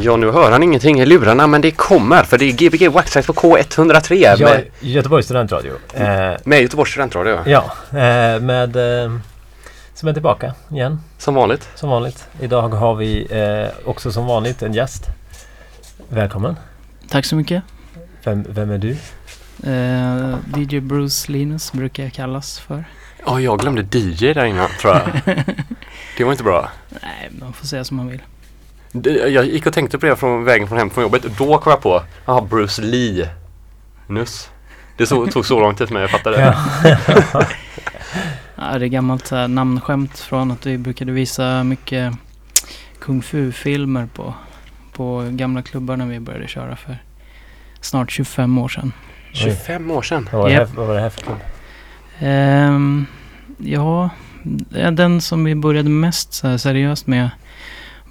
Ja, nu hör han ingenting i lurarna men det kommer för det är Gbg Waxxax på K103 Ja, med, Göteborgs studentradio. Eh, med Göteborgs studentradio. ja, eh, med... Eh, som är tillbaka igen, Som vanligt. som vanligt. Idag har vi eh, också som vanligt en gäst. Välkommen. Tack så mycket. Vem, vem är du? Eh, DJ Bruce Linus brukar jag kallas för. Ja, jag glömde DJ där innan tror jag. Det var inte bra. Nej, man får säga som man vill. Det- Jag gick och tänkte på det från vägen från hem från jobbet. Då kom jag på, jaha Bruce Lee. Nuss. Det så, tog så lång tid för mig, jag fattade. Ja. Ja, det är gammalt så här, namnskämt från att vi brukade visa mycket kung fu-filmer på, på gamla klubbar när vi började köra för snart 25 år sedan. 25 år sedan. Vad var, det här, vad var det här för klubb? Ehm, ja, eh, den som vi började mest så här seriöst med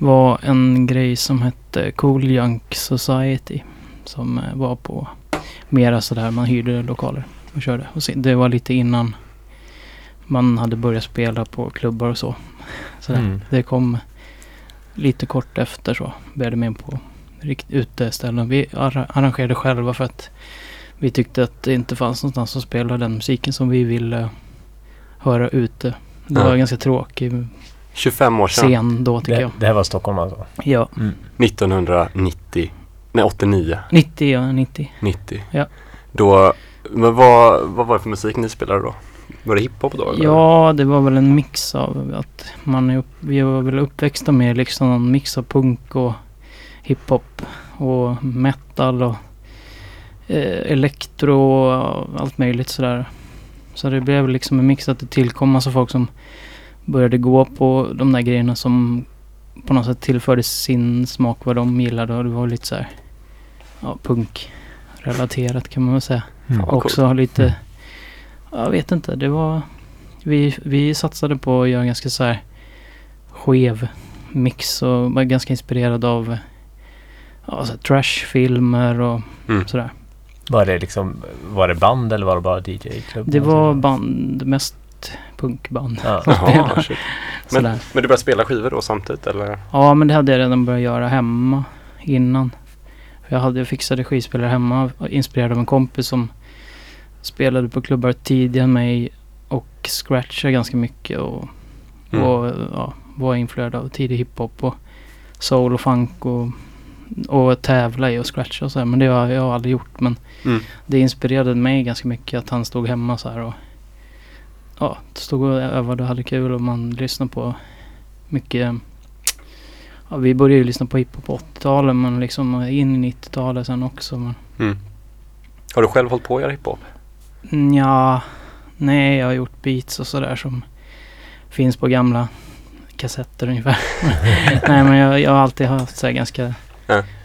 var en grej som hette Cool Junk Society. Som eh, var på mera sådär, man hyrde lokaler och körde. Och det var lite innan man hade börjat spela på klubbar och så. Sådär. Mm. Det kom lite kort efter så. Började med på uteställen. Vi arra- arrangerade själva för att vi tyckte att det inte fanns någonstans att spela den musiken som vi ville höra ute. Det var en ganska tråkig 25 år sedan. scen då tycker Det, jag. det här var Stockholm alltså? Ja, Mm. 1990. Nej, 89. 90 ja, 90. 90. Ja. Då, men vad, vad var det för musik ni spelade då? Var det hiphop då? eller? Ja, det var väl en mix av att man är upp, vi var väl uppväxta med liksom en mix av punk och hiphop och metal och eh, elektro och allt möjligt sådär. Så det blev liksom en mix att det tillkom massa folk som började gå på de där grejerna som på något sätt tillförde sin smak vad de gillade och det var lite så här ja, punk-relaterat kan man väl säga. Mm. Också lite, jag vet inte, det var, vi, vi satsade på att göra ganska så här skev mix och var ganska inspirerad av ja, så här trashfilmer och Mm. sådär. Var det liksom, var det band eller var det bara DJ-klubb? Det var band, mest punkband. Ja. Jaha. Men, men du började spela skivor då samtidigt eller? Ja, men det hade jag redan börjat göra hemma innan. För jag, hade, jag fixade skivspelare hemma, inspirerad av en kompis som spelade på klubbar tidigare än mig och scratchade ganska mycket och, Mm. och ja, var influerad av tidig hiphop och soul och funk och, och tävla i och scratcha och så här. Men det har jag aldrig gjort. Men Mm. det inspirerade mig ganska mycket att han stod hemma så här och ja, stod och övade och hade kul och man lyssnade på mycket Ja, vi började ju lyssna på hiphop på 80-talet men liksom in i 90-talet sen också. Men, Mm. Har du själv hållit på att göra hiphop? ja, nej jag har gjort beats och sådär som finns på gamla kassetter ungefär. nej men jag, jag har alltid haft så ganska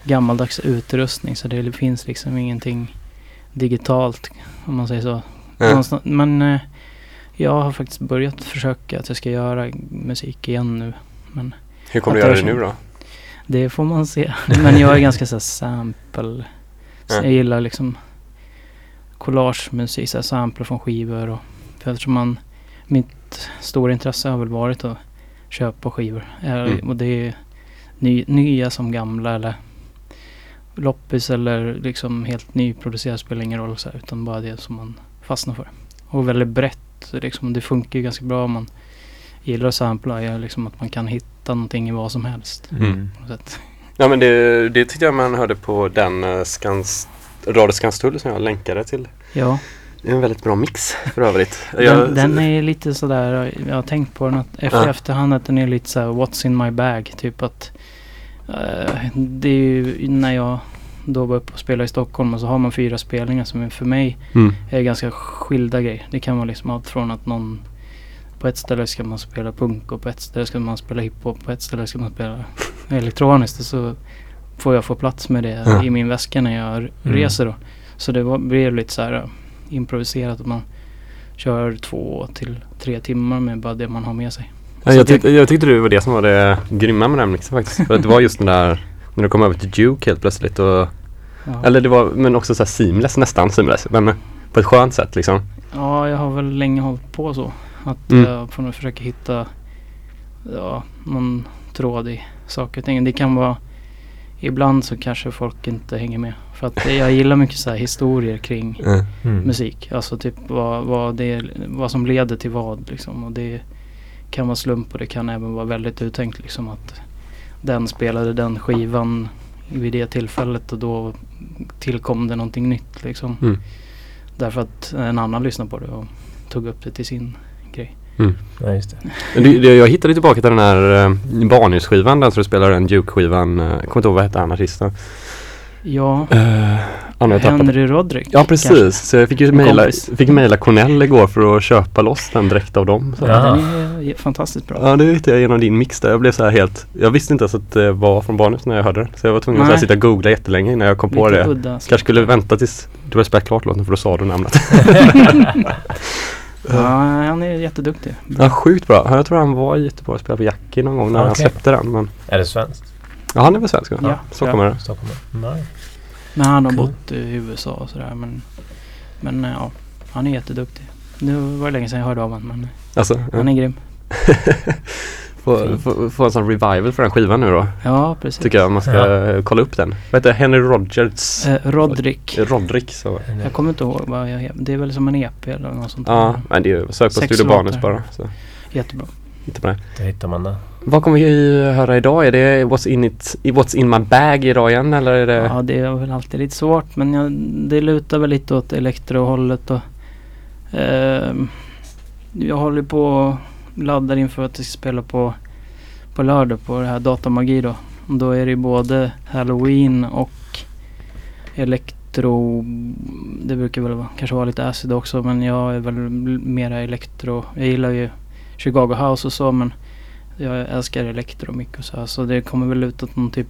gammaldags utrustning så det finns liksom ingenting digitalt om man säger så. Någonstans, men eh, jag har faktiskt börjat försöka att jag ska göra musik igen nu. Men Hur kommer du göra det nu då? det får man se. Men jag är ganska så sample. Så Ja. jag gillar liksom collagemusik, så sampler från skivor och för eftersom man mitt stora intresse har väl varit att köpa skivor. Eh, Mm. Och det är ny, nya som gamla eller loppis eller liksom helt nyproducerat spelar ingen roll så här, utan bara det som man fastnar för. Och väldigt brett liksom. Det funkar ju ganska bra om man gillar att sampla. Är liksom att man kan hitta någonting i vad som helst. Mm. På något sätt. Ja men det, det tyckte jag man hörde på den uh, Skans, Radio Skanstull som jag länkade till. Ja, Det är en väldigt bra mix för övrigt. Jag, den, den är lite sådär, jag har tänkt på den att efter Ja. efterhand att den är lite såhär what's in my bag. Typ att eh, det är ju när jag då var uppe och spelade i Stockholm och så har man fyra spelningar som för mig Mm. är ganska skilda grejer. Det kan vara liksom allt från att någon på ett ställe ska man spela punk och på ett ställe ska man spela hiphop. På ett ställe ska man spela elektroniskt. Och så får jag få plats med det Ja. i min väska när jag reser då. Så det var, blev lite så här uh, improviserat. Att man kör två till tre timmar med bara det man har med sig. Ja, jag, tyckte, jag tyckte det var det som var det grymma med den mixen faktiskt. För att det var just den där när du kom över till Duke helt plötsligt och Ja. Eller det var, men också så här seamless, nästan seamless. Men på ett skönt sätt liksom. Ja, jag har väl länge hållit på så. Att Mm. jag får nog försöka hitta ja, någon tråd i saker och ting. Det kan vara ibland så kanske folk inte hänger med. För att jag gillar mycket så här historier kring Mm. Mm. musik. Alltså typ vad, vad, det, vad som leder till vad liksom. Och det kan vara slump och det kan även vara väldigt uttänkt liksom att den spelade den skivan vid det tillfället och då tillkom det någonting nytt liksom. Mm. Därför att en annan lyssnade på det och tog upp det till sin grej. Ja, just det. Jag hittade tillbaka till den här eh, Barnhus-skivan, den som du spelar den Duke-skivan. Eh, jag kommer inte ihåg vad hette han artisten. Ja, Uh, ja, jag tappat. Henry Roderick. Ja precis, kanske. så jag fick ju En mejla, kompis. fick mejla Cornell igår för att köpa loss den direkt av dem. Så. Ja. Den är fantastiskt bra. Ja det hittade jag genom din mix där. Jag blev så här helt Jag visste inte ens att det var från Barnhus när jag hörde den. Så jag var tvungen att Nej. sitta och googla jättelänge innan jag kom på Lite det. udda. Kanske skulle vänta tills du hade spelat klart låten för då sa du namnet. Ja, han är jätteduktig. ja sjukt bra. Jag tror han var i Göteborg och spelade på Jackie någon gång när han Okej. släppte den. Men Är det svenskt? ja, han är väl svensk va? Ja, Stockholmare. Stockholm? Nej. Men han har Cool. bott i USA och sådär. Men, men eh, ja, han är jätteduktig. Nu var det länge sedan jag hörde av honom men Alltså, ja. han är grym. få, få, få en sån revival för den skivan nu då. Ja, precis. Tycker jag man ska eh, kolla upp den. Vad heter Henry Rogers? Eh, Roderick. Roderick så. Jag kommer inte ihåg vad jag heter. Det är väl som en EP eller något sånt. Ja, men det är ju sök på Studio låtar. bara. Så. Jättebra. Hitta på det. Då hittar man det. Vad kommer vi höra idag? Är det What's in, it, What's in my bag idag igen eller är det? Ja, det är väl alltid lite svårt men jag, det lutar väl lite åt elektrohållet och eh, jag håller på och laddar inför att jag ska spela på, på lördag på det här Datamagi då. Och Då är det ju både Halloween och elektro. Det brukar väl vara, kanske vara lite acid också men jag är väl mera elektro. Jag gillar ju Chicago House och så men jag älskar elektro mycket och så så det kommer väl ut åt någon typ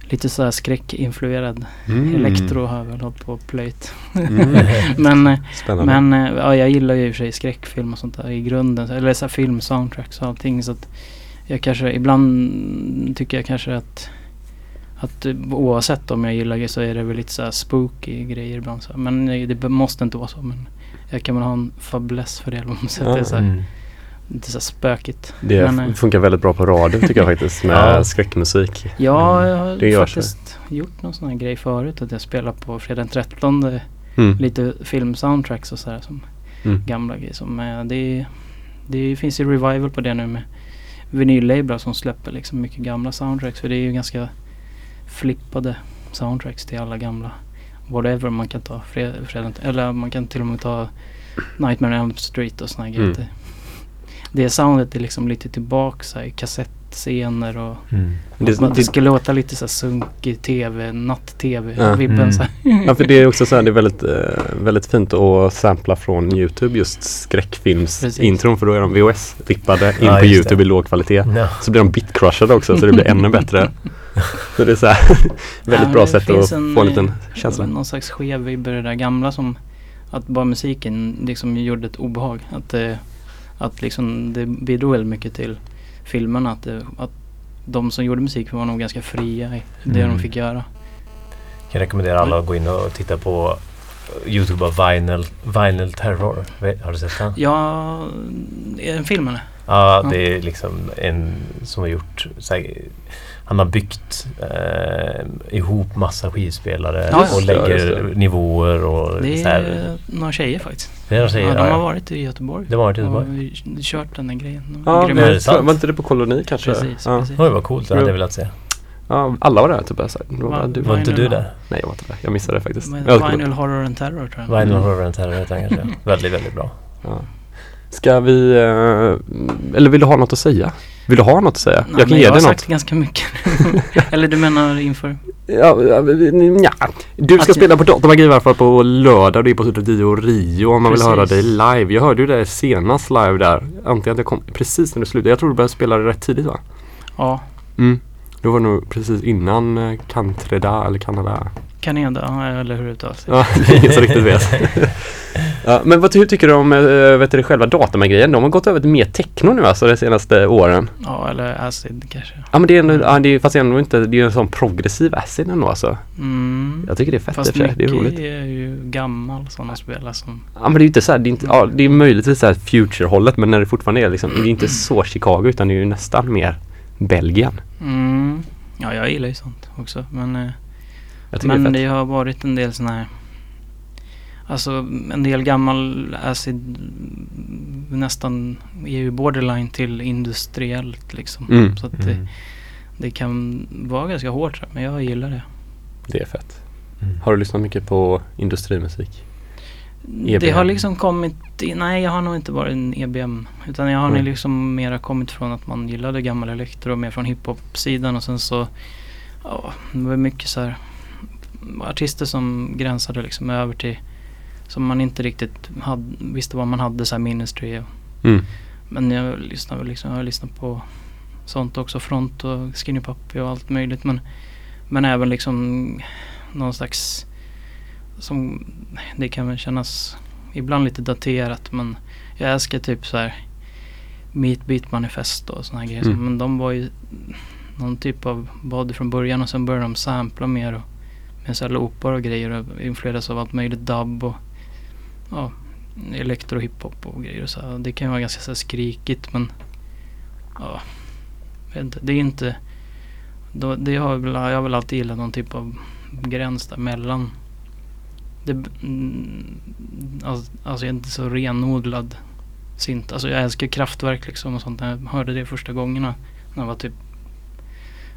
lite så här skräckinfluerad Mm. elektro har jag väl hållit på och plöjt. Mm. men eh, Spännande. men eh, ja, jag gillar ju i och för sig skräckfilm och sånt där i grunden. Eller så här film, soundtracks och allting. Så att jag kanske ibland tycker jag kanske att att eh, oavsett om jag gillar det så är det väl lite så här spooky grejer ibland. Så. Men det måste inte vara så. Men jag kan väl ha en fäbless för det. Vad man. Det är så här, Mm. lite så spökigt. Det men, eh, funkar väldigt bra på radio tycker jag faktiskt med Ja. skräckmusik. Ja, jag har Mm. Det gör sig. faktiskt gjort någon sån här grej förut. Att jag spelar på fredag den 13 Mm. lite filmsoundtracks och sådär som Mm. gamla grejer. Som, eh, det, det finns ju revival på det nu med vinyllablar som släpper liksom mycket gamla soundtracks. För det är ju ganska flippade soundtracks till alla gamla whatever man kan ta. Fred, fredag, eller man kan till och med ta Nightmare on Elm Street och såna här grejer. Mm. Det, det soundet är liksom lite tillbaka så här, i kassettscener och Mm. Det, man, det det, ska låta lite så här sunkig tv, natt-tv, Ja. vibben Mm. så här. ja, för det är också så här, det är väldigt, eh, väldigt fint att sampla från Youtube just skräckfilmsintron för då är de VHS-rippade in Ja, på Youtube det. i låg kvalitet. Ja. Så blir de bitcrushade också så det blir ännu bättre. Så det är så här, väldigt Ja, bra sätt att finns få en, en liten eh, känsla. Någon slags skev vibb i det där gamla som att bara musiken liksom gjorde ett obehag. Att, eh, att liksom det bidrog väldigt mycket till filmerna. Att, det, att de som gjorde musik var nog ganska fria i det Mm. de fick göra. kan rekommendera alla att gå in och titta på Youtube av Vinyl, Vinyl Terror. Har du sett den? Ja, är det en film eller? Ja, det är liksom en som har gjort Han har byggt eh, ihop massa skivspelare Ja, och lägger Ja, just det. nivåer och Det så är här. några tjejer faktiskt. Det är de säger, ja, de har varit i Göteborg. Det var varit i Göteborg. Och kört den där grejen. De Ja, var är det, sant? var inte det på koloni kanske? Precis, ja. precis. Oj, vad coolt. Det hade jag velat se. Ja, alla var där typ. Var Va- du, Var inte du där? nej, jag var inte där. Jag missade det faktiskt. Vinyl Horror and Terror tror jag. Vinyl Horror and Terror heter den kanske. Väldigt, väldigt bra. Ja. Ska vi, eh, eller vill du ha något att säga? Vill du ha något att säga? Nej, jag kan ge jag har dig sagt något. ganska mycket. Eller du menar inför? Ja, ja. Du ska Att- spela på fall på lördag. Det är på Dio Rio om man vill Precis. höra dig live. Jag hörde ju det senast live där. Antingen att jag kom precis när du slutade. Jag tror du började spela rätt tidigt va? Ja, Mm. Då var det nog precis innan eh, Cantreda eller Canada. Canada eller hur det uttalas. Ja, det är ingen som riktigt vet. ja, men vad ty- tycker du om äh, vet du, själva datamagrejen? De har gått över till mer techno nu alltså de senaste åren. Ja, eller acid kanske. Ja men det är ändå, ja, det är, fast ändå inte, det är ju en sån progressiv acid ändå alltså. Mm. Jag tycker det är fett Fast. Det är roligt. är ju gammal sådana spelare som... Ja men det är ju inte så här, det är inte, ja det är möjligtvis så här future-hållet men när det fortfarande är liksom, det är inte så Chicago utan det är ju nästan mer Belgien. Mm. Ja, jag gillar ju sånt också. Men, eh, men det det är fett. har varit en del sån här Alltså en del gammal acid nästan är ju borderline till industriellt liksom. Mm. Så att det, Mm. det kan vara ganska hårt men jag gillar det. Det är fett. Mm. Har du lyssnat mycket på industrimusik? Det har EBM. liksom kommit, nej jag har nog inte varit en EBM. Utan jag har nog Mm. liksom mera kommit från att man gillade gammal elektro mer från hiphop-sidan och sen så, ja det var mycket så här artister som gränsade liksom över till, som man inte riktigt hade, visste vad man hade så här ministry och, Mm. Men jag lyssnar väl liksom, jag har lyssnat på sånt också, Front och Skinny Puppy och allt möjligt men, men även liksom någon slags som, det kan väl kännas ibland lite daterat men jag älskar typ så här Meat Beat Manifest och såna här grejer. Mm. Men de var ju någon typ av body från början och sen började de sampla mer och med så här loopar och grejer och influeras av allt möjligt dubb och ja, elektro hiphop och grejer och så här. Det kan ju vara ganska så här skrikigt men ja, jag vet inte, det är inte då, det har jag, väl, jag har väl alltid gillat någon typ av gräns där mellan det, mm, alltså, alltså jag är inte så renodlad synt. Alltså jag älskar kraftverk liksom och sånt. När jag hörde det första gångerna när jag var typ,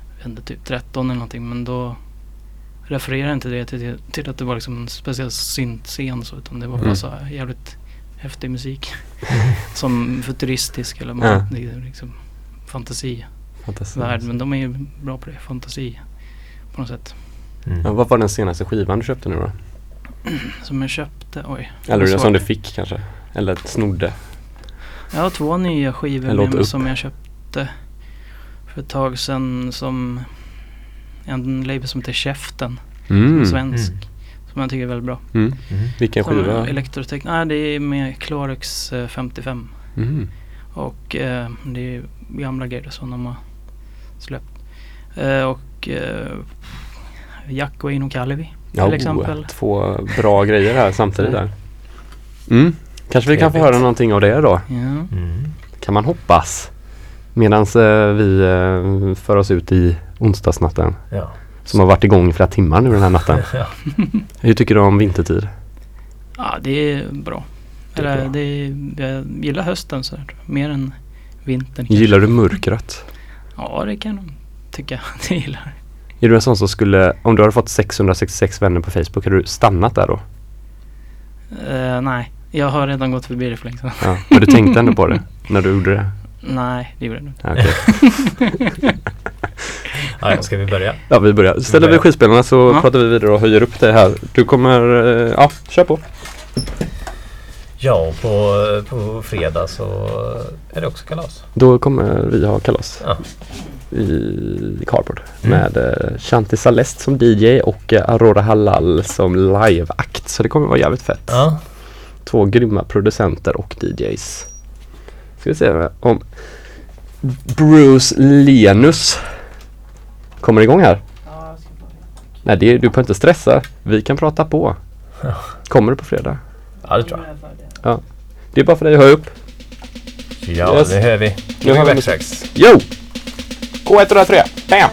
jag vet inte, typ 13 eller någonting. Men då refererar inte det till, till att det var liksom en speciell syntscen så. Utan det var bara Mm. så här jävligt häftig musik. Som futuristisk eller Ja. liksom fantasivärld. Fantasi. Men de är ju bra på det. Fantasi på något sätt. Mm. Ja, vad var den senaste skivan du köpte nu då? Som jag köpte, oj. Eller den som du fick kanske? Eller snodde? Jag har två nya skivor med mig som jag köpte för ett tag sedan som en label som heter Käften, Mm. svensk. Mm. Som jag tycker är väldigt bra. Mm. Mm. Vilken Som skiva? är Elektrotech, nej det är med Clarix eh, 55. Mm. Och eh, det är gamla grejer som de har släppt. Eh, och eh, Jack och Eino Kalevi till Ja, exempel. Två bra grejer här samtidigt där. Mm. Kanske vi kan få höra någonting av det då? Ja. Mm. Kan man hoppas. Medan vi eh, för oss ut i onsdagsnatten. Ja. Som har varit igång i flera timmar nu den här natten. Ja. Hur tycker du om vintertid? ja, det är bra. Det är bra. det är, jag gillar hösten så här, mer än vintern. kanske. Gillar du mörkret? Ja, det kan jag tycka. Det gillar Är du en sån som skulle, om du hade fått 666 vänner på Facebook, hade du stannat där då? uh, Nej, jag har redan gått förbi det för länge sedan. Ja. Men du tänkte ändå på det när du gjorde det? Nej, det gjorde jag inte. Okej. Ja, ska vi börja? ja vi börjar. Ställer vi skivspelarna så Ja. pratar vi vidare och höjer upp det här. Du kommer, eh, ja, kör på. Ja, på, på fredag så är det också kalas. Då kommer vi ha kalas Ja. i Carport Mm. med eh, Shanti Salest som DJ och eh, Aurora Halal som liveakt. Så det kommer vara jävligt fett. Ja. Två grymma producenter och DJs. Ska vi se om Bruce Lenus kommer igång här. Nej, det, du behöver inte stressa. Vi kan prata på. Ja. Kommer du på fredag? ja, det tror jag. Det är bara för dig att höja upp. Ja, Yes. det hör vi. Nu har vi backtracks. Yo! K103, bam!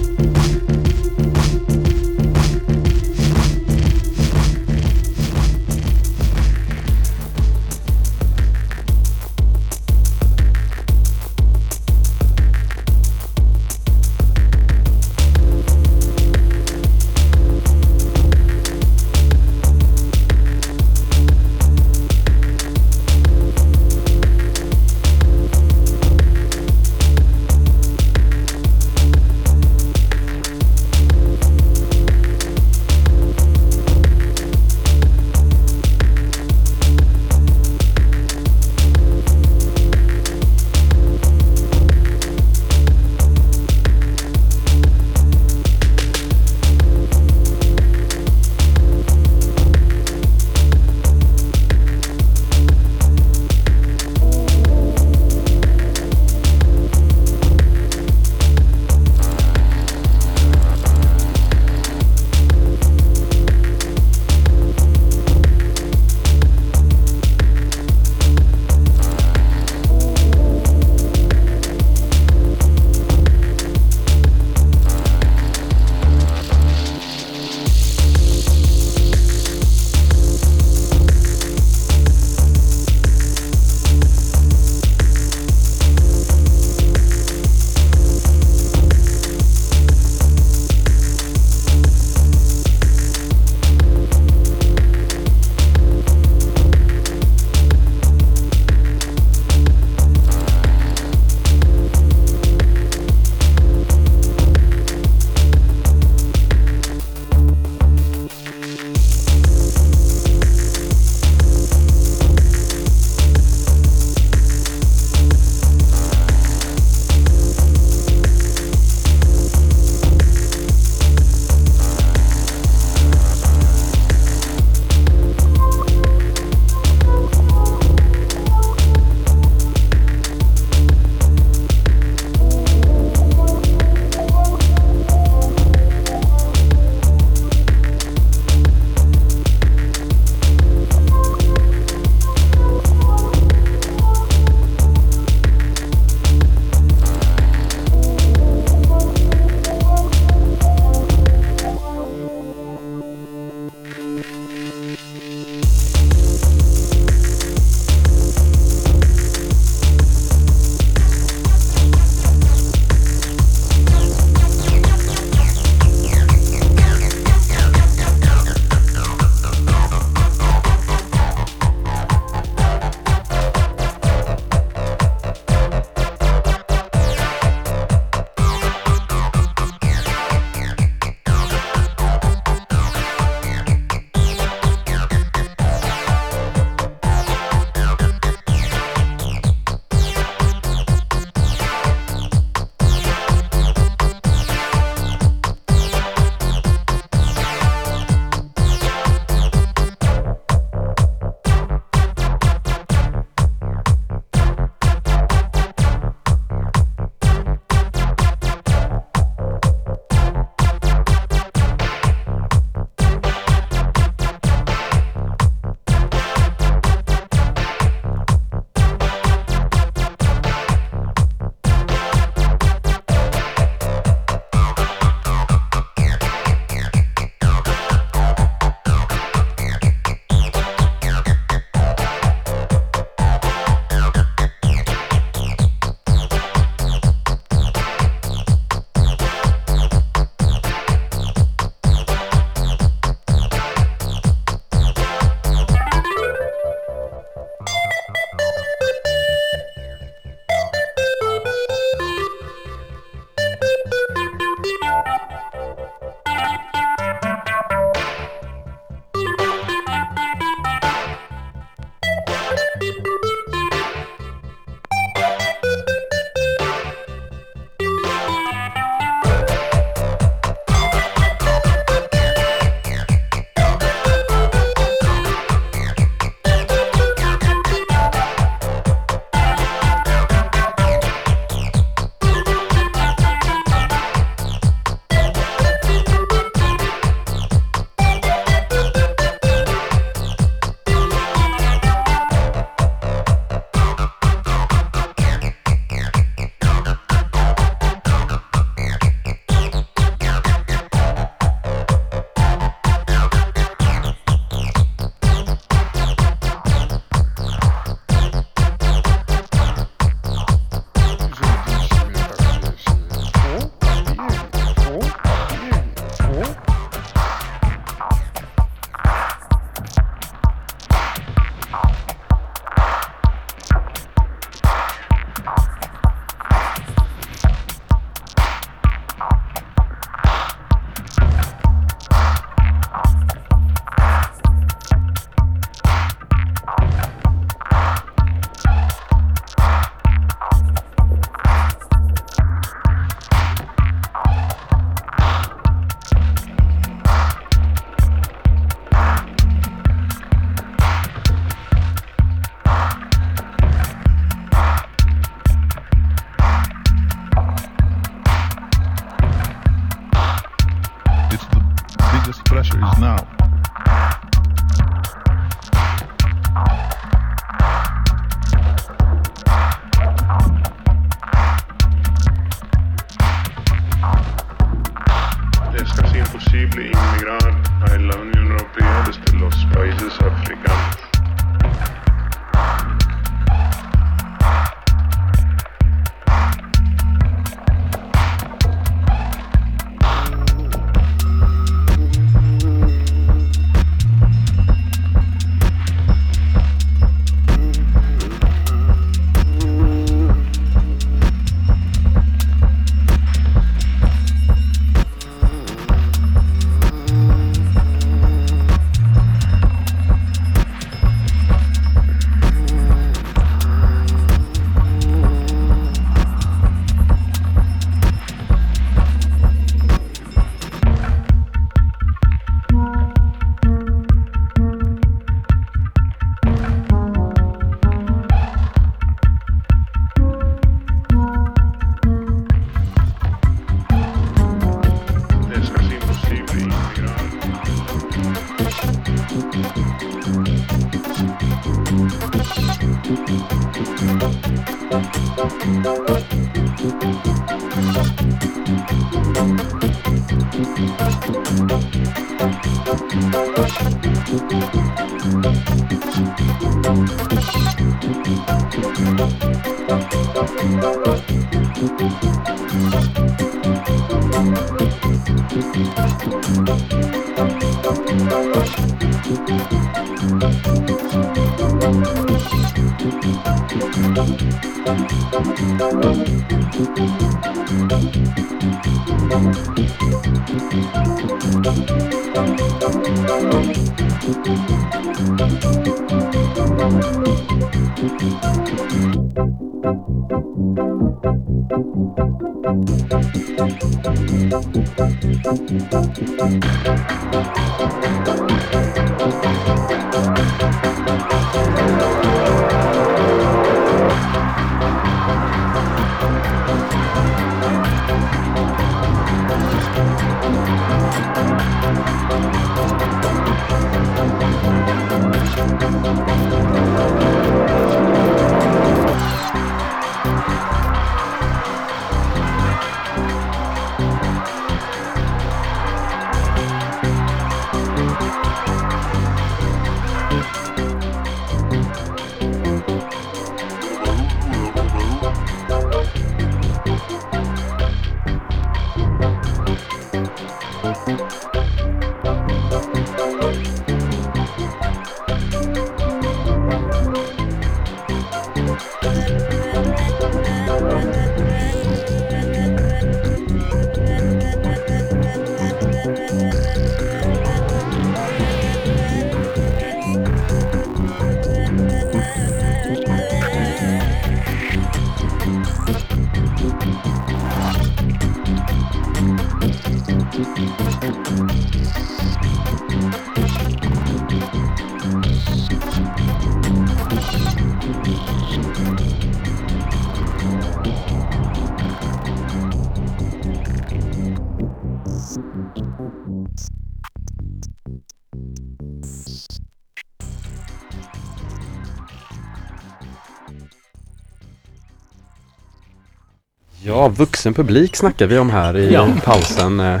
Ja, vuxen publik snackar vi om här i Ja. pausen. Eh,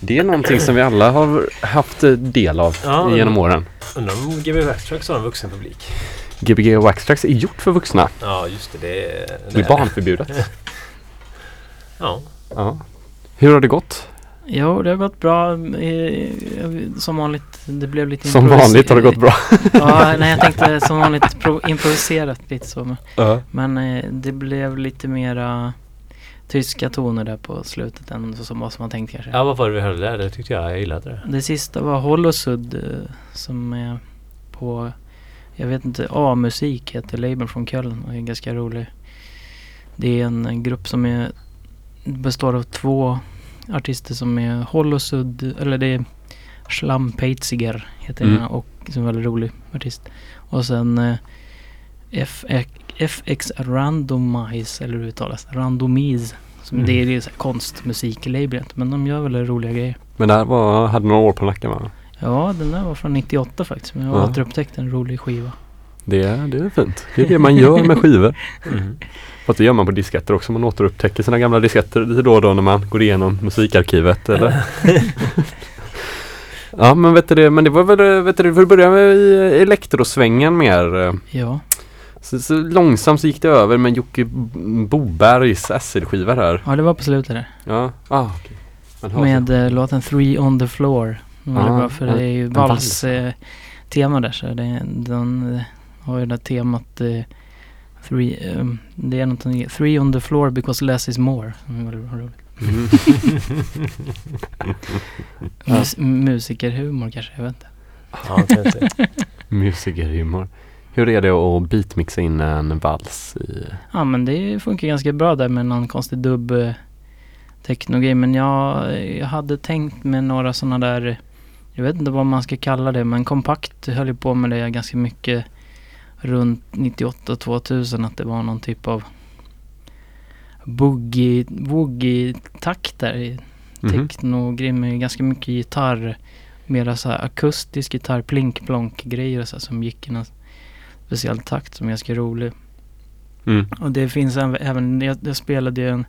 Det är någonting som vi alla har haft eh, del av Ja. genom åren. Undrar om GB Backtracks har en vuxen publik? Gbg Waxtrax är gjort för vuxna. Ja, just det. Det är... Det är barnförbjudet. Ja. Ja. Hur har det gått? Jo, det har gått bra. Som vanligt. Det blev lite Som vanligt har det gått bra. Ja, nej jag tänkte som vanligt pro- improviserat lite så. Men, Ja. men eh, det blev lite mera tyska toner där på slutet än så som vad som man tänkt kanske. ja, vad var det vi hörde där? Det tyckte jag, jag gillade det. Det sista var Holosud eh, som är på, jag vet inte, A-musik heter labeln från Köln och är ganska rolig. Det är en, grupp som är, består av två artister som är Holosud, eller det är Schlampeitziger heter Mm. den och som är en väldigt rolig artist. Och sen eh, FX, FX Randomize, eller hur det uttalas, Randomize. Som Mm. Det är ju konstmusiklablet men de gör väldigt roliga grejer. Men det här var, hade några år på nacken va? Ja, den där var från 98 faktiskt. Men jag Ja. har återupptäckt en rolig skiva. Det, det är fint. Det är det man gör med skivor. Mm. Fast det gör man på disketter också. Man återupptäcker sina gamla disketter lite då och då när man går igenom musikarkivet eller? ja men vet du det, men det var väl, vet du, för att börja med i elektrosvängen mer. eh, Ja, Så, så långsamt så gick det över med Jocke Bobergs acid-skiva här. ja det var på slutet där. Ja, ah. Man hör Med eh, låten Three on the floor. Ah, väldigt bra för det är ju en vals. vals eh, tema där så det, den eh, har ju det där temat eh, three, eh, det är något, three on the floor because less is more. Det roligt. Mm. Mus- musikerhumor kanske, jag vet inte. Ja, kanske. Musikerhumor. Hur är det att beatmixa in en vals i... Ja men det funkar ganska bra där med någon konstig dubb eh, technogrej. Men jag, jag hade tänkt med några sådana där, jag vet inte vad man ska kalla det, men kompakt höll jag på med det ganska mycket runt 98-2000 att det var någon typ av boogie, boogie-takt där i Mhm. technogrej med ganska mycket gitarr. Mera så här akustisk gitarr, plink-plonk grejer så som gick i någon speciell takt som är ganska rolig. Mm. Och det finns även, även jag, jag spelade ju en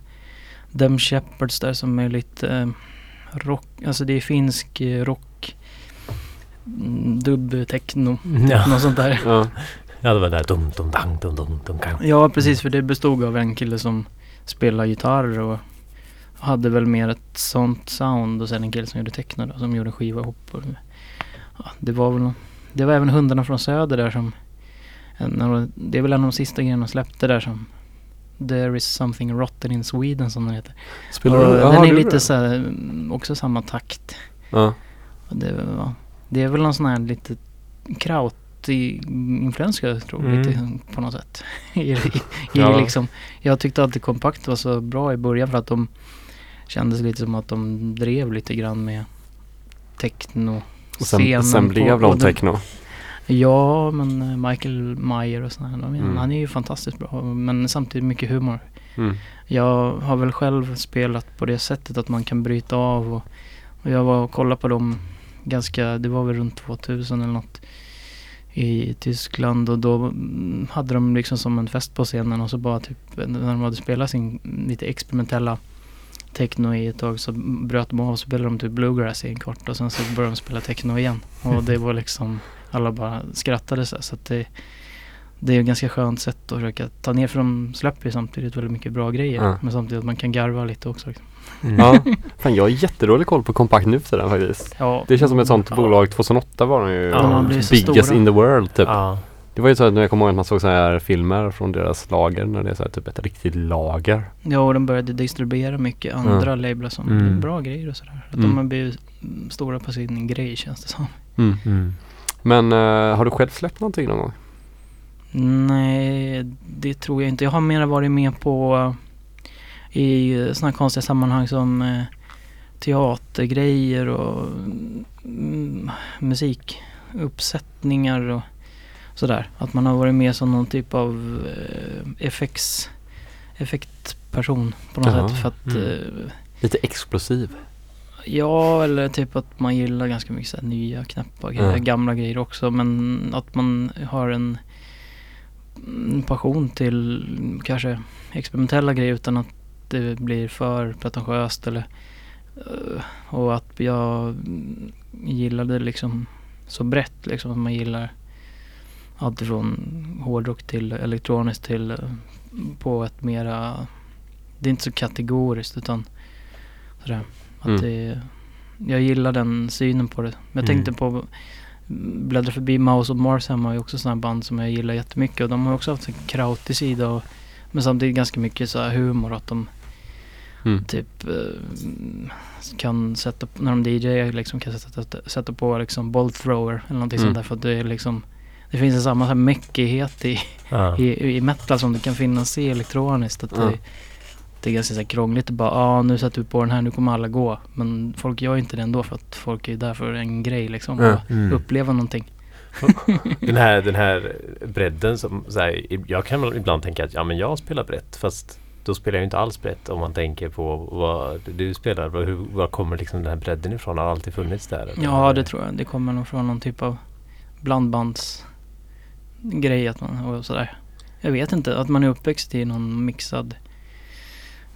Them Shepherds där som är lite eh, rock, alltså det är finsk eh, rock, mm, dubb, techno, Ja. något sånt där. Ja. ja, det var där dum, dum, dang, dum, dum, dum, dang. Ja, precis. För det bestod av en kille som spelade gitarr och hade väl mer ett sånt sound och sen en kille som gjorde techno då, som gjorde skiva ihop. Och, ja, det var väl Det var även Hundarna från Söder där som det är väl en av de sista grejerna de släppte där som There is something rotten in Sweden som den heter. Spelar och du? den är lite så här, mm, också samma takt. Ja. Det, det är väl någon sån här lite kraut-influens skulle jag tro, Mm. lite på något sätt. I, i, i Ja. liksom, jag tyckte alltid Kompakt var så bra i början för att de kändes lite som att de drev lite grann med techno. Och sen, sen blev de techno. Ja, men eh, Michael Meyer och de, Mm. han är ju fantastiskt bra. Men samtidigt mycket humor. Mm. Jag har väl själv spelat på det sättet att man kan bryta av och, och jag var och kollade på dem ganska, det var väl runt 2000 eller något i Tyskland och då mm, hade de liksom som en fest på scenen och så bara typ när de hade spelat sin lite experimentella techno i ett tag så bröt de av och spelade de typ bluegrass i en kvart och sen så började de spela techno igen och det var liksom alla bara skrattade så, här, så att det det är ett ganska skönt sätt att försöka ta ner för de släpper ju samtidigt väldigt mycket bra grejer. Ja. Men samtidigt att man kan garva lite också. liksom. Mm. Ja. Fan jag har jättedålig koll på Kompakt nu för tiden faktiskt. Ja, Det känns som ett sånt ja. bolag, 2008 var de ju Ja, de biggest stora. in the world typ. Ja. Det var ju så att när jag kommer ihåg att man såg så här filmer från deras lager när det är så här typ ett riktigt lager. Ja, och de började distribuera mycket andra lablar som Mm. bra grejer och sådär. Att Mm. de har blivit mm, stora på sin grej känns det som. Mm. Mm. Men eh, har du själv släppt någonting någon gång? Nej, det tror jag inte. Jag har mer varit med på i sådana konstiga sammanhang som eh, teatergrejer och mm, musikuppsättningar och sådär. Att man har varit med som någon typ av eh, effekts, effektperson på något Jaha, sätt. För att, mm. eh, Lite explosiv. ja, eller typ att man gillar ganska mycket så här, nya knäppa grejer, Ja. gamla grejer också. Men att man har en en passion till kanske experimentella grejer utan att det blir för pretentiöst eller eh, och att jag mm, gillar det liksom så brett liksom. Att man gillar allt ifrån hårdrock till elektroniskt till eh, på ett mera det är inte så kategoriskt utan sådär. Att Mm. det, jag gillar den synen på det. Jag Mm. tänkte på bläddra förbi Mouse of Marshem har ju också sådana band som jag gillar jättemycket och de har också haft en krautig sida och, men samtidigt ganska mycket så här humor att de Mm. typ eh, kan sätta, när de DJar liksom kan sätta, sätta på liksom bolt thrower eller någonting Mm. sånt där för att det är liksom det finns en samma meckighet i, Ja. i, i metal som det kan finnas i elektroniskt. Att Ja. det, det är ganska så krångligt att bara, ja ah, nu sätter vi på den här, nu kommer alla gå. Men folk gör inte det ändå för att folk är där för en grej liksom. Ja. Mm. uppleva någonting. Den här, den här bredden som, så här, jag kan ibland tänka att ja men jag spelar brett fast då spelar jag inte alls brett om man tänker på vad du spelar. Vad, hur, var kommer liksom den här bredden ifrån? Har alltid funnits där? eller? Ja, det tror jag. Det kommer nog från någon typ av blandbandsgrej att man, och sådär. Jag vet inte, att man är uppväxt i någon mixad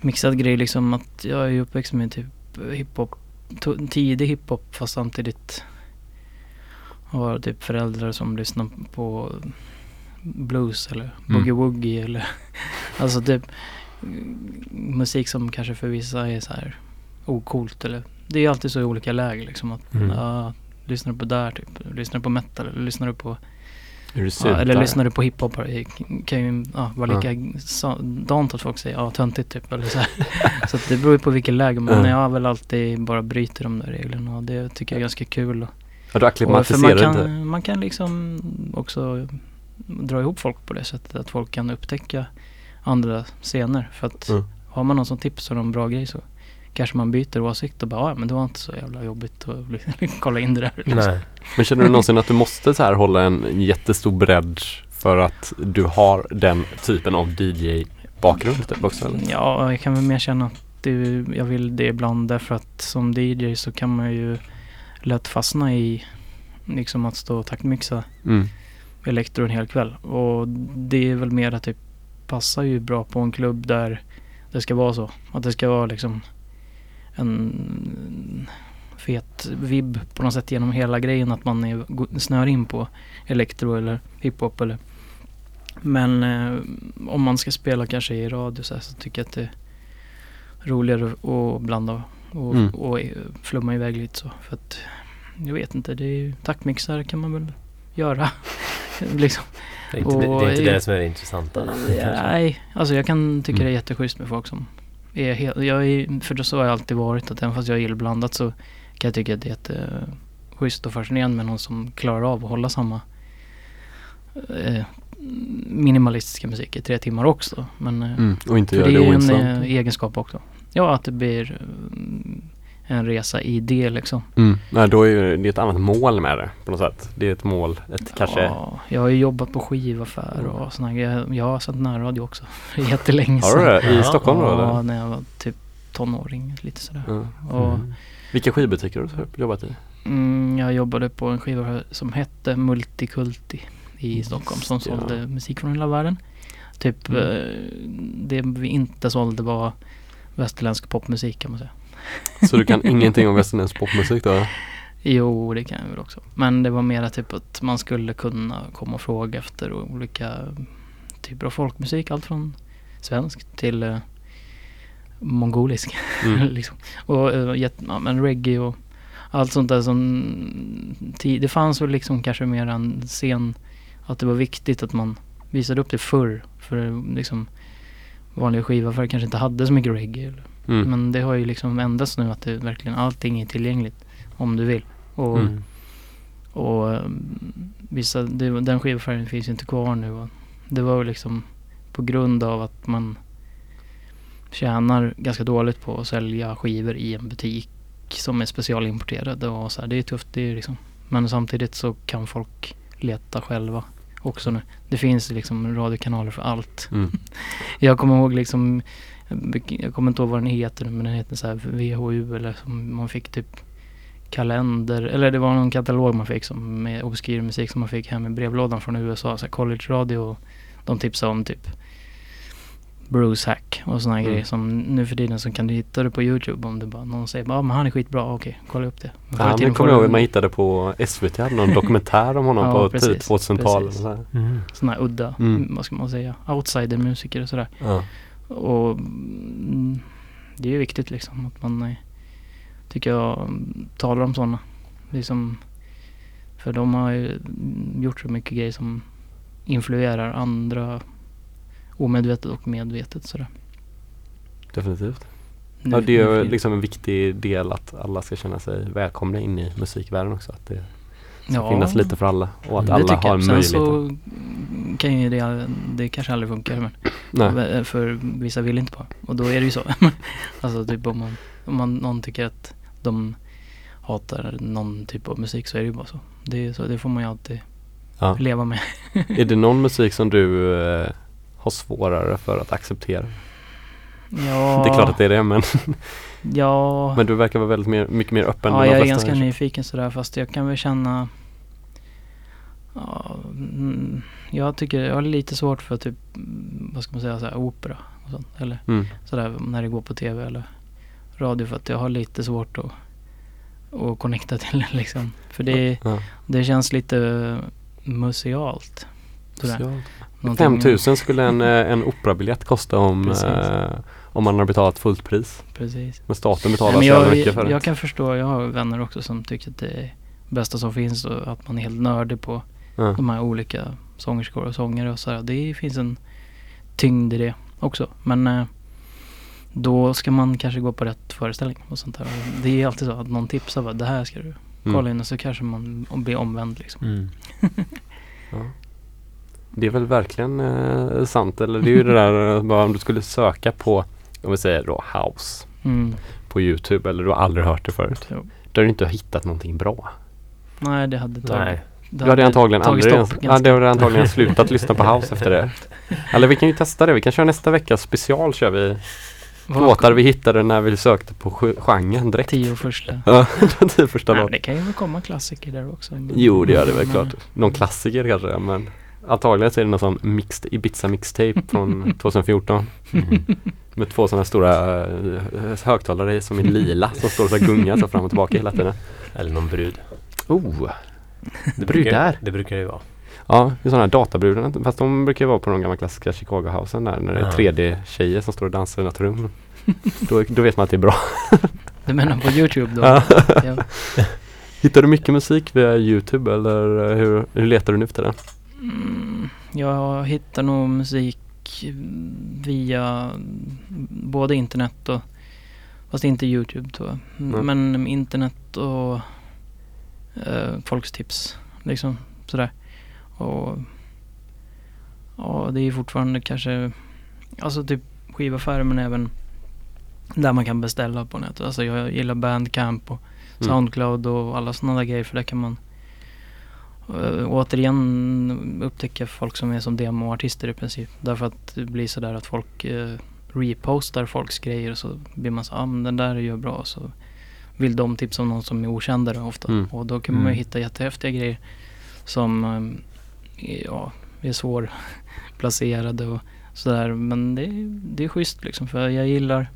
mixad grej liksom. Att jag är uppväxt med typ hiphop, tidig hiphop fast samtidigt har typ föräldrar som lyssnar på blues eller boogie-woogie eller alltså typ mm, musik som kanske för vissa är så här ocoolt eller det är alltid så i olika läger liksom att Mm. ja, lyssnar du på där typ, lyssnar du på metal eller lyssnar du på ja, eller lyssnar du på hiphop det kan ju ja, vara lika sa- dant att folk säger ja töntigt typ eller så här. Så det beror ju på vilket läge men Ja. jag har väl alltid bara bryter de där reglerna och det tycker jag är ganska kul Ja, du för man inte. kan, man kan liksom också dra ihop folk på det sättet att folk kan upptäcka andra scener för att Mm. har man någon som tipsar om bra grej så kanske man byter åsikt och bara ja men det var inte så jävla jobbigt att kolla in det där. liksom. Nej. Men känner du någonsin att du måste så här hålla en jättestor bredd för att du har den typen av DJ-bakgrund typ också? Eller? Ja, jag kan väl mer känna att det, jag vill det ibland därför att som DJ så kan man ju lätt fastna i liksom att stå och taktmixa Mm. elektro en hel kväll. Och det är väl mera typ passar ju bra på en klubb där det ska vara så. Att det ska vara liksom en fet vibb på något sätt genom hela grejen. Att man är, snör in på elektro eller hiphop eller men eh, om man ska spela kanske i radio så, här, så tycker jag att det är roligare att blanda och, Mm. och flumma iväg lite så. För att jag vet inte, det är ju taktmixar kan man väl göra. liksom. Det är inte, det, det, är Och- inte det som är det intressanta. Nej, alltså jag kan tycka Mm. det är jätteschysst med folk som är helt, jag är, för så har jag alltid varit att även fast jag gillar blandat så kan jag tycka att det är jätteschysst och fascinerande med någon som klarar av att hålla samma eh, minimalistiska musik i tre timmar också. Men eh, Mm. Och inte göra det det är ju en ointressant. eh, egenskap också. Ja, att det blir eh, en resa i det liksom. Mm. Nej, då är det ett annat mål med det på något sätt. Det är ett mål, ett kanske... Ja, jag har ju jobbat på skivaffär och sådana grejer. Jag har sänt närradio också. Jättelänge Har du det? I Ja. Stockholm då Ja, när jag var typ tonåring, lite sådär. Ja. Och, Mm. Vilka skivbutiker har du jobbat i? mm, jag jobbade på en skiva som hette Multikulti i Stockholm som Ja. sålde musik från hela världen. Typ Mm. eh, det vi inte sålde var västerländsk popmusik kan man säga. Så du kan ingenting om västerländsk popmusik då? Jo, det kan jag väl också. Men det var mera typ att man skulle kunna komma och fråga efter olika typer av folkmusik. Allt från svensk till eh, mongolisk. Mm. liksom. Och eh, ja, men reggae och allt sånt där som... Det fanns väl liksom kanske mer en scen att det var viktigt att man visade upp det förr. För eh, liksom vanliga skivaffärer kanske inte hade så mycket reggae. Eller. Mm. Men det har ju liksom ändrats nu att det verkligen allting är tillgängligt om du vill. Och, Mm. och um, vissa, det, den skivaffären finns ju inte kvar nu. Och det var ju liksom på grund av att man tjänar ganska dåligt på att sälja skivor i en butik som är specialimporterade och så här. Det är tufft. Det är liksom, men samtidigt så kan folk leta själva också nu. Det finns liksom radiokanaler för allt. Mm. Jag kommer ihåg liksom, jag kommer inte ihåg vad den heter men den heter så här VHU eller som man fick typ kalender, eller det var någon katalog man fick som med obskyr musik som man fick hem i brevlådan från USA, så college radio de tipsade om typ Bruce Hack och sådana Mm. grejer som nu för tiden så kan du hitta det på Youtube om det bara någon säger ja men han är skitbra, okej kolla upp det. Ja, men kommer jag ihåg du man hittade på SVT, hade någon dokumentär om honom Ja, på precis, tidigt 2000-tal. precis. Så här. Mm. här udda, Mm. vad ska man säga, outsider-musiker och sådär. Ja. Och mm, det är ju viktigt liksom att man eh, tycker jag talar om sådana. Liksom, för de har ju gjort så mycket grejer som influerar andra omedvetet och medvetet sådär. Definitivt. Nu- Ja, det är ju liksom en viktig del att alla ska känna sig välkomna in i musikvärlden också. Att det ska Ja, finnas lite för alla och att det alla har jag. Sen möjlighet. så kan ju det, det kanske aldrig funkar men Nej. för vissa vill inte på och då är det ju så. alltså typ om man, om man, någon tycker att de hatar någon typ av musik så är det ju bara så. Det, så, det får man ju alltid Ja. leva med. Är det någon musik som du eh, har svårare för att acceptera? Ja, Det är klart att det är det men, Ja, men du verkar vara väldigt mer, mycket mer öppen. ja jag är ganska här. nyfiken sådär fast jag kan väl känna ja, mm, Jag tycker jag har lite svårt för typ, vad ska man säga, såhär, opera och sånt. Eller Mm. sådär när det går på tv eller radio för att jag har lite svårt att, att connecta till det liksom. För det, Ja. det känns lite musealt. Sådär. Så, Någonting- 5000 skulle en, eh, en operabiljett kosta om, eh, om man har betalat fullt pris. Precis. Men staten betalar Nej, men så jävla jag, mycket för jag, det. jag kan förstå, jag har vänner också som tycker att det är bästa som finns och att man är helt nördig på Ja. de här olika sångerskor och sångare och sådär. Det finns en tyngd i det också. Men eh, då ska man kanske gå på rätt föreställning och sånt där. Det är alltid så att någon tipsar bara det här ska du kolla Mm. in och så kanske man blir omvänd liksom. Mm. Ja. Det är väl verkligen eh, sant. Eller det är ju det där eh, bara om du skulle söka på, om vi säger då house Mm. på Youtube eller du har aldrig hört det förut. Så. Då har du inte hittat någonting bra. Nej, det hade tagit. Nej. det Du hade antagligen tagit aldrig, stopp ja, det hade antagligen slutat lyssna på house efter det. Eller vi kan ju testa det. Vi kan köra nästa veckas special kör vi. Låtar vi hittade när vi sökte på ge- genren direkt. Tio första. Ja, det är första Nej, det kan ju komma klassiker där också. Jo, det gör det väl klart. Någon klassiker kanske, men Antagligen så är det någon sån mixed Ibiza mixtape från 2014. Mm. Med två sådana stora eh, högtalare som är lila som står och så här gungar så fram och tillbaka hela tiden. Eller någon brud. Oh! Det Brudar. Det brukar det ju vara. Ja, det är sådana här databrudar. Fast de brukar ju vara på de gamla klassiska Chicago-housen där när det är Ja. 3D-tjejer som står och dansar i något rum. då, då vet man att det är bra. Du menar på Youtube då? Ja. Ja. Hittar du mycket musik via Youtube eller hur, hur letar du nu efter den? Mm, jag hittar nog musik via både internet och Fast inte Youtube tror jag. Nej. Men internet och eh, folks tips. Liksom sådär. Och ja, det är fortfarande kanske Alltså typ skivaffärer men även där man kan beställa på nätet. Alltså jag gillar Bandcamp och Mm. Soundcloud och alla sådana där grejer för där kan man uh, återigen upptäcka folk som är som demoartister i princip. Därför att det blir sådär att folk eh, repostar folks grejer och så blir man så ah, men den där är ju bra så vill de tipsa om någon som är okändare ofta. Mm. Och då kan man ju Mm. hitta jättehäftiga grejer som eh, är- ja, är svårplacerade och sådär. Men det, är- det är schysst liksom för jag gillar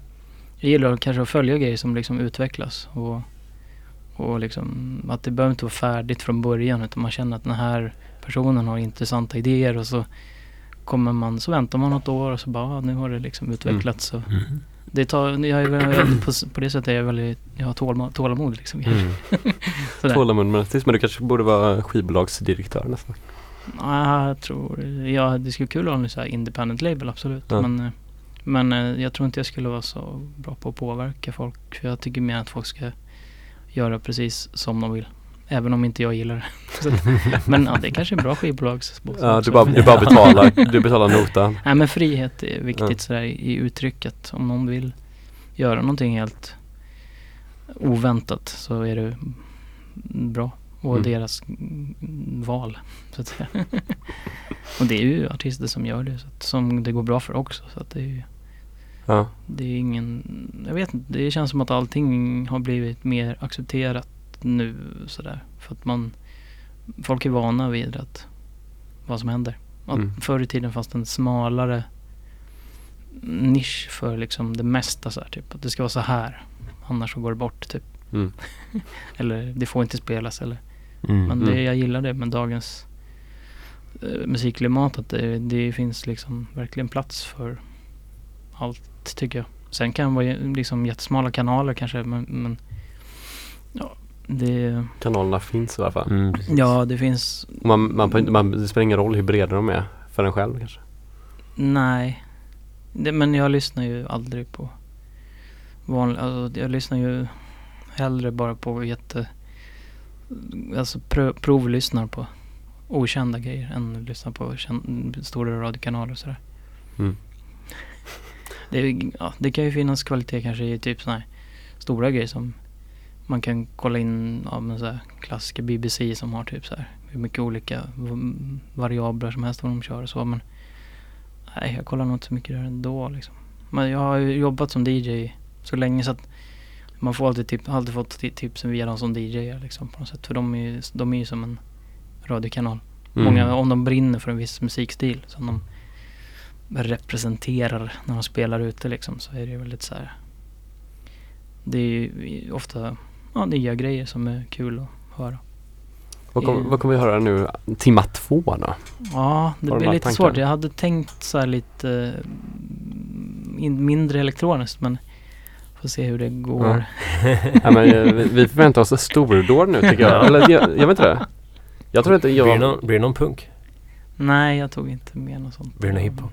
jag gillar kanske att följa grejer som liksom utvecklas och, och liksom att det behöver inte vara färdigt från början utan man känner att den här personen har intressanta idéer och så kommer man, så väntar man något år och så bara, ah, nu har det liksom utvecklats. Och Mm. det tar, jag är, på, på det sättet är jag väldigt, jag har tålamod, tålamod liksom. Mm. Tålamod men du kanske borde vara skivbolagsdirektör nästan. Ja, jag tror, ja det skulle vara kul att ha en så independent label absolut. Ja. Men, eh, men eh, jag tror inte jag skulle vara så bra på att påverka folk. För jag tycker mer att folk ska göra precis som de vill. Även om inte jag gillar det. Men ja, det är kanske är bra skivbolagsboss Ja, du bara, du bara betalar, du betalar notan. Nej men frihet är viktigt Ja. sådär i uttrycket. Om någon vill göra någonting helt oväntat så är det bra. Och Mm. deras val så att säga. och det är ju artister som gör det. Så att, som det går bra för också. Så att det är ju Ja. det är ingen, jag vet inte, det känns som att allting har blivit mer accepterat nu sådär. För att man, folk är vana vid att, vad som händer. Att Mm. Förr i tiden fanns det en smalare nisch för liksom det mesta så här, typ. Att det ska vara så här. Annars så går det bort typ. Mm. Eller det får inte spelas eller. Mm. Men det, Mm. jag gillar det med dagens eh, musikklimat. Att det, det finns liksom verkligen plats för allt tycker jag. Sen kan det vara ju liksom jättesmala kanaler kanske men, men ja, det, Kanalerna finns i alla fall. Mm, ja det finns, Man, man, man, man, det spelar ingen roll hur breda de är för en själv kanske. nej. Det, men jag lyssnar ju aldrig på vanliga, alltså jag lyssnar ju hellre bara på jätte, alltså prö, provlyssnar på okända grejer än lyssnar på stora radiokanaler och sådär. Mm. Det, ja, det kan ju finnas kvalitet kanske i typ sådana här stora grejer som man kan kolla in ja, men så här, klassiska BBC som har typ så här hur mycket olika variabler som helst vad de kör och så men nej jag kollar nog inte så mycket där ändå liksom. Men jag har ju jobbat som DJ så länge så att man får alltid, tip, alltid fått ti- tipsen via de som DJar liksom på något sätt för de är ju, de är ju som en radiokanal. Mm. Många, om de brinner för en viss musikstil som de representerar när de spelar ute liksom så är det ju väldigt så här. Det är ju ofta ja, nya grejer som är kul att höra. Vad, kom, vad kommer vi höra nu? Timma två då? Ja, det blir lite tankar? svårt. Jag hade tänkt så här lite eh, in, mindre elektroniskt men får se hur det går. Ja, men, eh, vi, vi förväntar oss stordåd nu tycker jag. Eller jag, jag vet inte det. Jag tror inte Blir, det jag... någon, blir det någon punk? Nej, jag tog inte med något sånt. Blir det någon hiphop?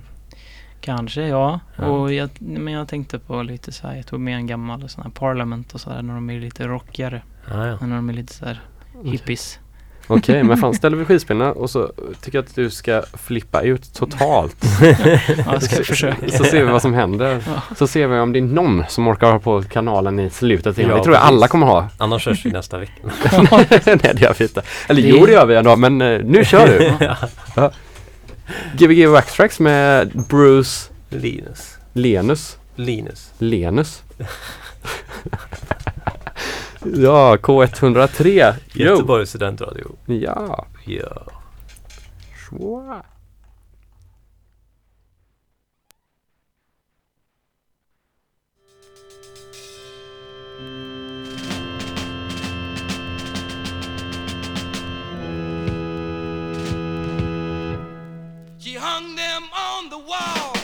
Kanske ja. Ja. Och jag, men jag tänkte på lite så här, jag tog med en gammal sån här Parliament och så här när de är lite rockigare. Ah, ja. När de är lite så här hippies. Okej, men fan ställer vi skivspelarna och så tycker jag att du ska flippa ut totalt. Ja, ska jag försöka. Så ser vi vad som händer. Ja. Så ser vi om det är någon som orkar ha på kanalen i slutet. Ja, det tror jag alla kommer ha. Annars körs vi nästa vecka. Nej det gör vi inte. Eller Det- jo det gör vi ändå men eh, nu kör du. Gbg Waxtracks med Bruce Linus. Lenus. Linus. Lenus. ja, K103. Jo. Göteborgs studentradio. Ja. Ja. Schwa. Hung them on the wall.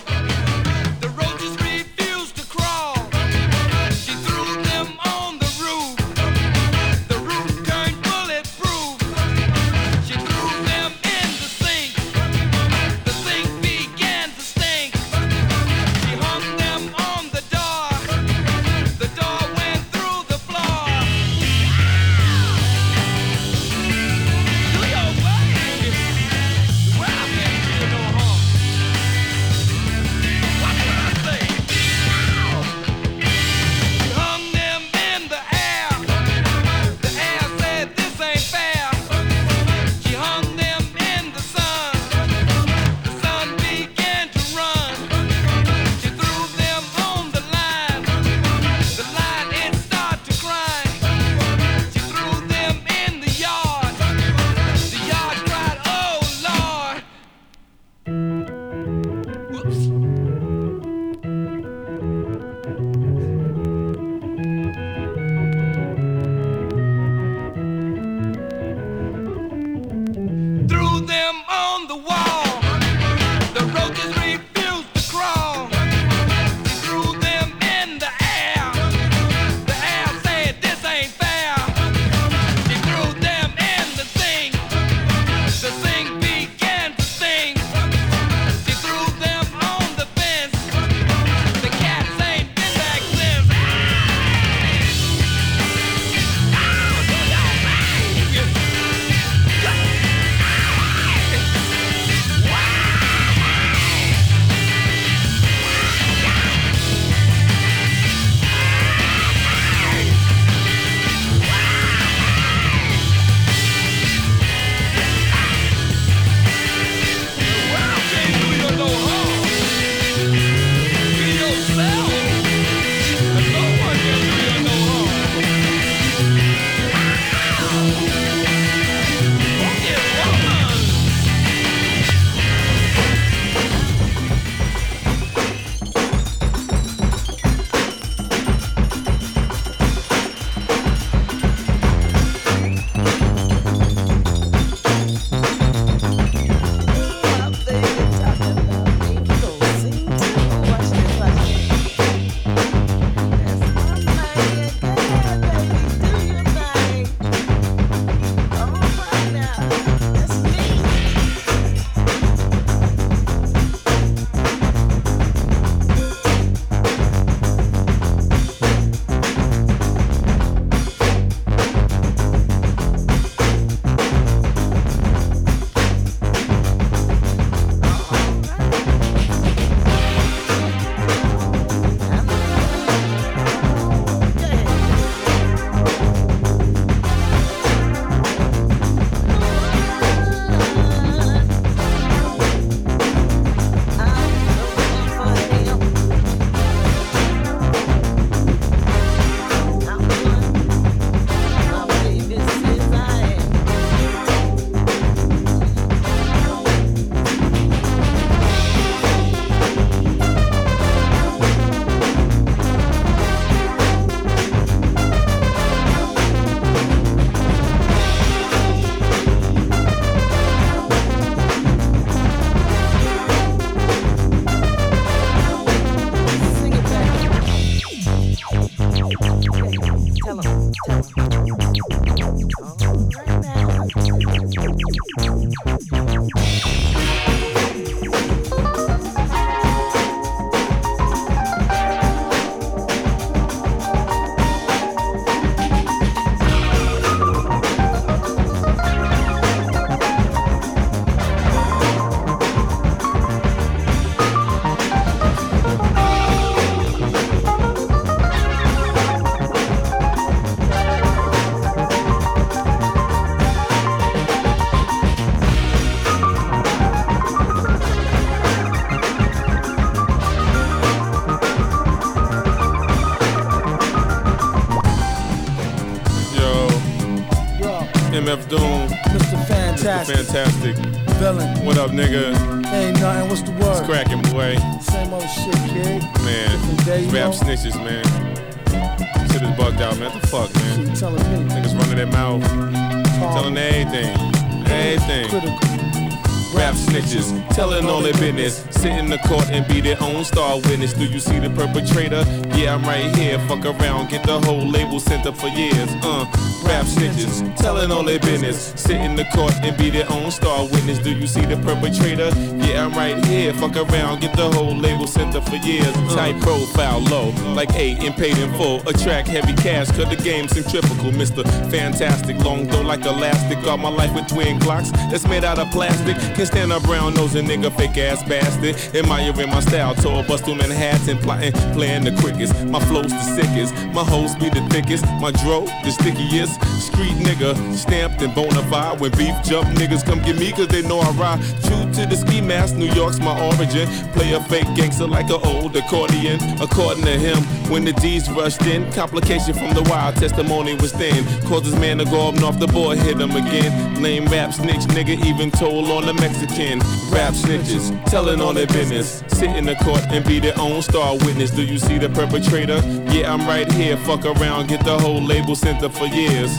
Perpetrator? Yeah, I'm right here. Fuck around, get the whole label sent up for years. Uh, rap snitches, telling all their business. Sit in the court and be their own star witness. Do you see the perpetrator? Yeah, I'm right here. Fuck around, get the whole label center for years. Uh. Tight profile, low, like eight and paid in full. Attract heavy cash, cause the game centrifugal. Mr. Fantastic, long though like elastic. Got my life with twin clocks that's made out of plastic. Can stand a brown nose and nigga fake ass bastard. Admiring my style, tour bus through Manhattan, plotting, playing the quickest. My flow's the sickest, my hoes be the thickest. My dro, the stickiest. Street nigga, stamped and bona fide. When beef jump, niggas come get me cause they know I ride. True to the ski mask, New York's my origin. Play a fake gangster like an old accordion. According to him, when the D's rushed in, complication from the wild testimony was thin. Caused his man to go up north the boy, hit him again. Lame rap snitch, nigga, even told on the Mexican. Rap snitches, telling on their business. Sit in the court and be their own star witness. Do you see the perpetrator? Yeah, I'm right here. Fuck around, get the whole label sent up for years.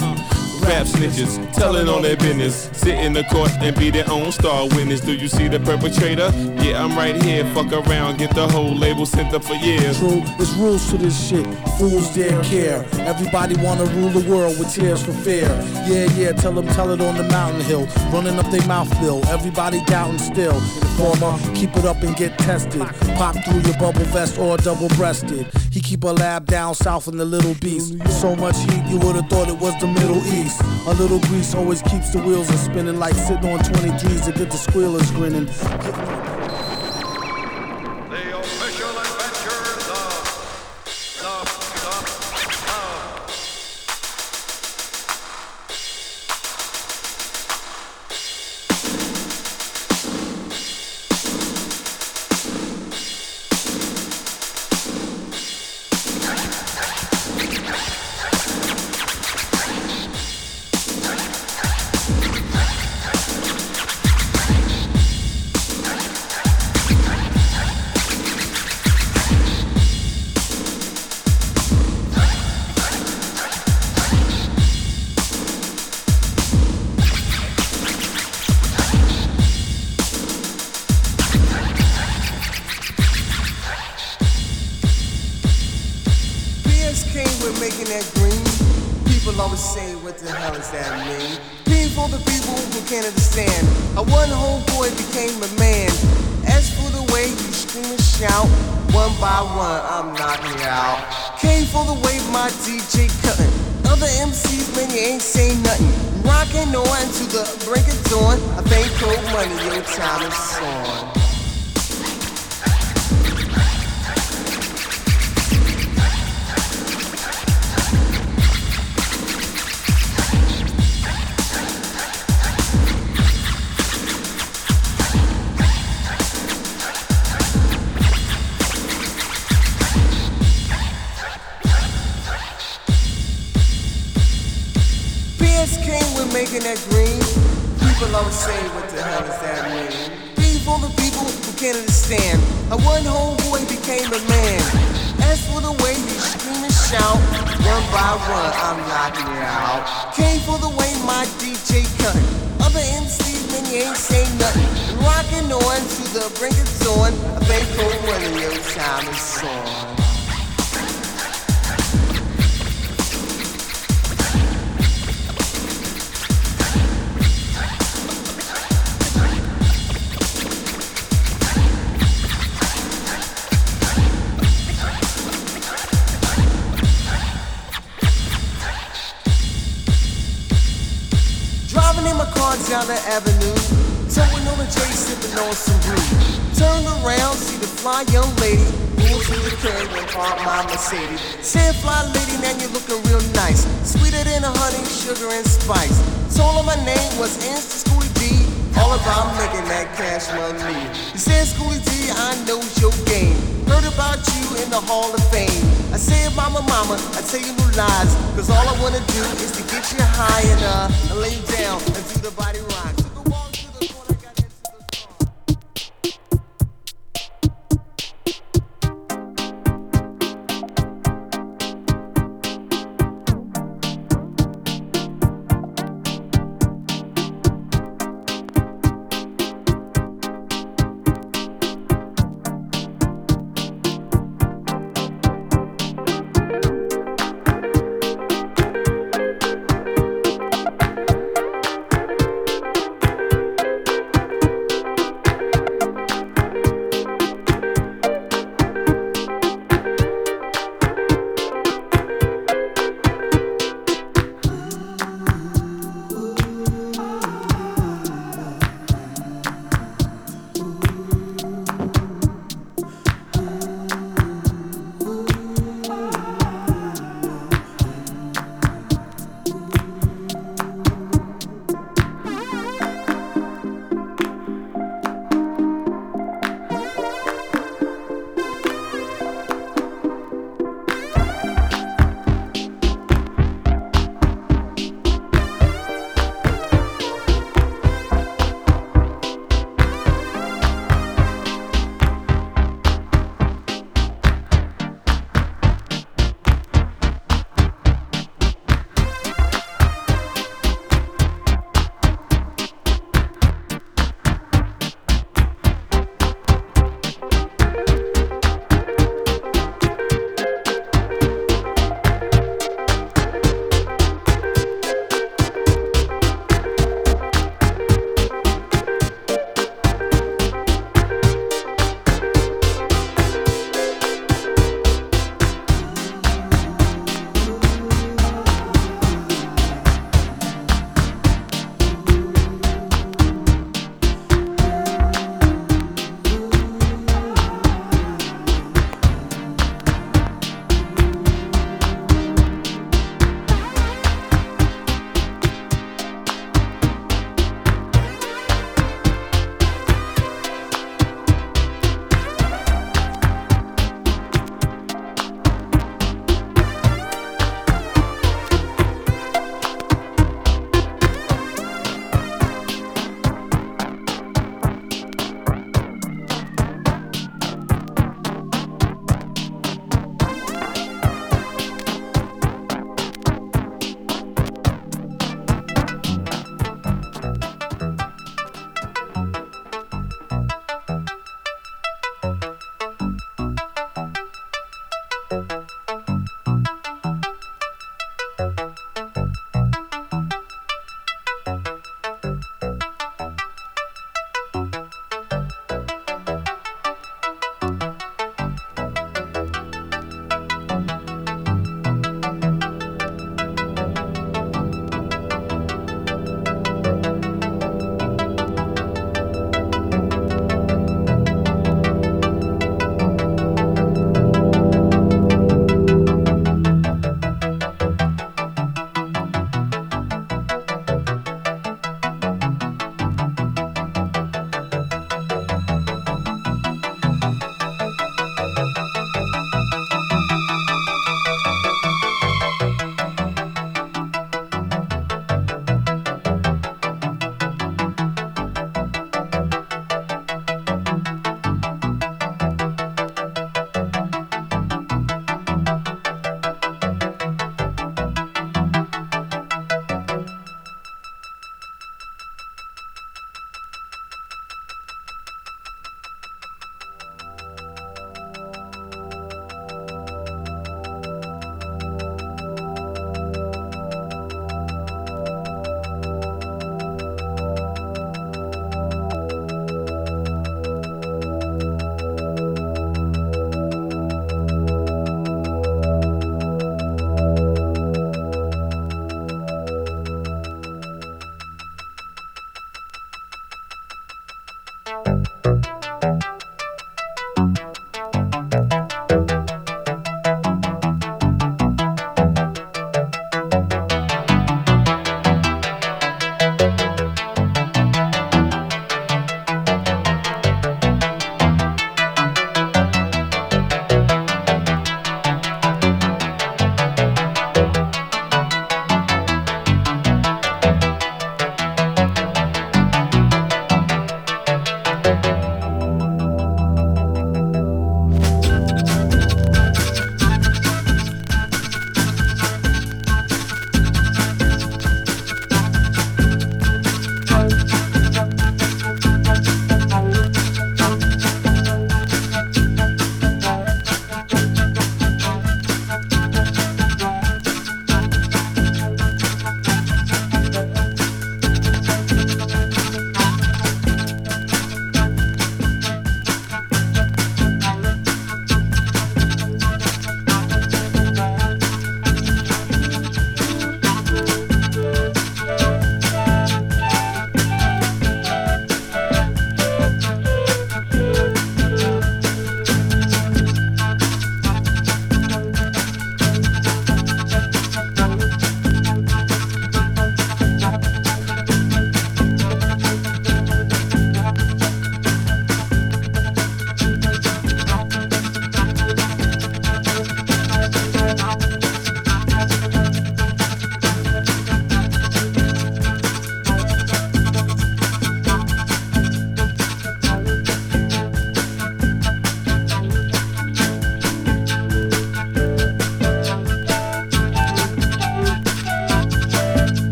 Rap snitches, telling on their business. Sit in the court and be their own star witness. Do you see the perpetrator? Yeah, I'm right here. Fuck around, get the whole label sent up for years. True, there's rules to this shit. Fools dare care. Everybody wanna rule the world with tears for fear. Yeah, yeah, tell them, tell it on the mountain hill. Running up their mouth bill. Everybody doubting still. Informer, keep it up and get tested. Pop through your bubble vest or double breasted. He keep a lab down south in the Little Beast. So much heat, you would've thought it was the Middle East. A little grease always keeps the wheels a spinning like sitting on 23s to get the squealers grinning. The came with making that green. People always say, what the hell does that mean? Being for the people who can't understand. A one homeboy became a man. As for the way you scream and shout, one by one I'm knocking out. Came for the way my DJ cutting. Other MCs, man, you ain't saying nothing. Rocking on to the brink of dawn. I thank cold money, your time is on. Making that green. People always say, what the hell does that mean? Being for the people who can't understand. A one homeboy became a man. As for the way you scream and shout, one by one I'm knocking you out. Came for the way my DJ cut. Other MCs, man, you ain't saying nothing. Rocking on to the brink of dawn. I think cold money, your time is on. Down the avenue, towing on a J, sipping on some brew. Turned around, see the fly young lady, pulled to the curb and parked my Mercedes. Said, fly lady, now you're looking real nice, sweeter than honey, sugar and spice. Told her my name was Insta Schoolie D, all about making that cash money. He said, Schoolie D, I know your game. Heard about you in the Hall of Fame. I said, Mama, Mama, I tell you no lies. Cause all I wanna do is to get you high and uh, and lay you down and do the body rock.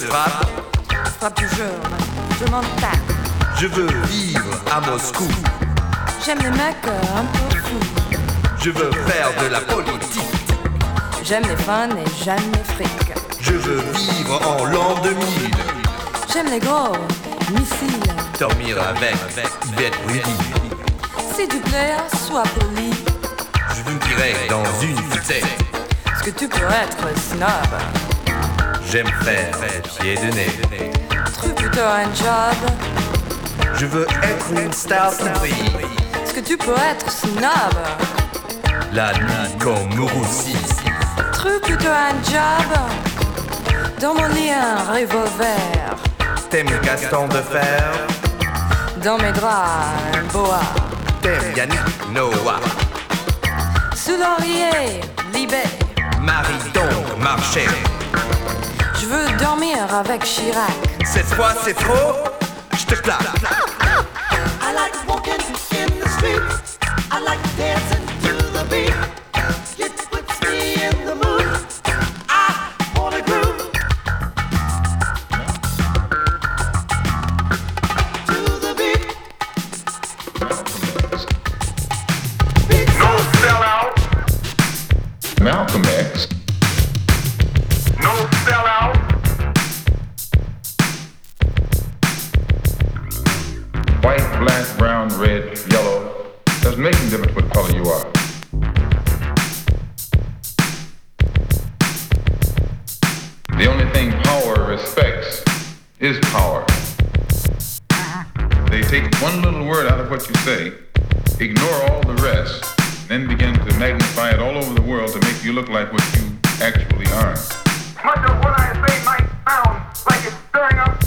Je frappe. Toujours, je m'en tape. Je veux vivre à Moscou. J'aime les mecs euh, un peu fous. Je veux faire de la politique. J'aime les fun et j'aime les frics. Je veux vivre en l'an 2000. J'aime les gros missiles. Dormir avec Willy. S'il te plaît, sois poli. Je vous dirai dans une futaie. Est-ce que tu pourrais être snob J'aime faire pied de nez. Trouve plutôt un job. Je veux être une star surprise. Est-ce que tu pourrais être snob? La nuit comme Moussi. Trouve plutôt un job. Dans mon lit, un revolver. T'aimes Gaston de Fer? Dans mes draps, un boa. T'aimes Yannick Noah? Sous l'oreiller, libé. Marie donc marché. Je veux dormir avec Chirac. Cette fois c'est trop. Je te claque. Is power. They take one little word out of what you say, ignore all the rest, then begin to magnify it all over the world to make you look like what you actually are. Much of what I say might sound like it's stirring up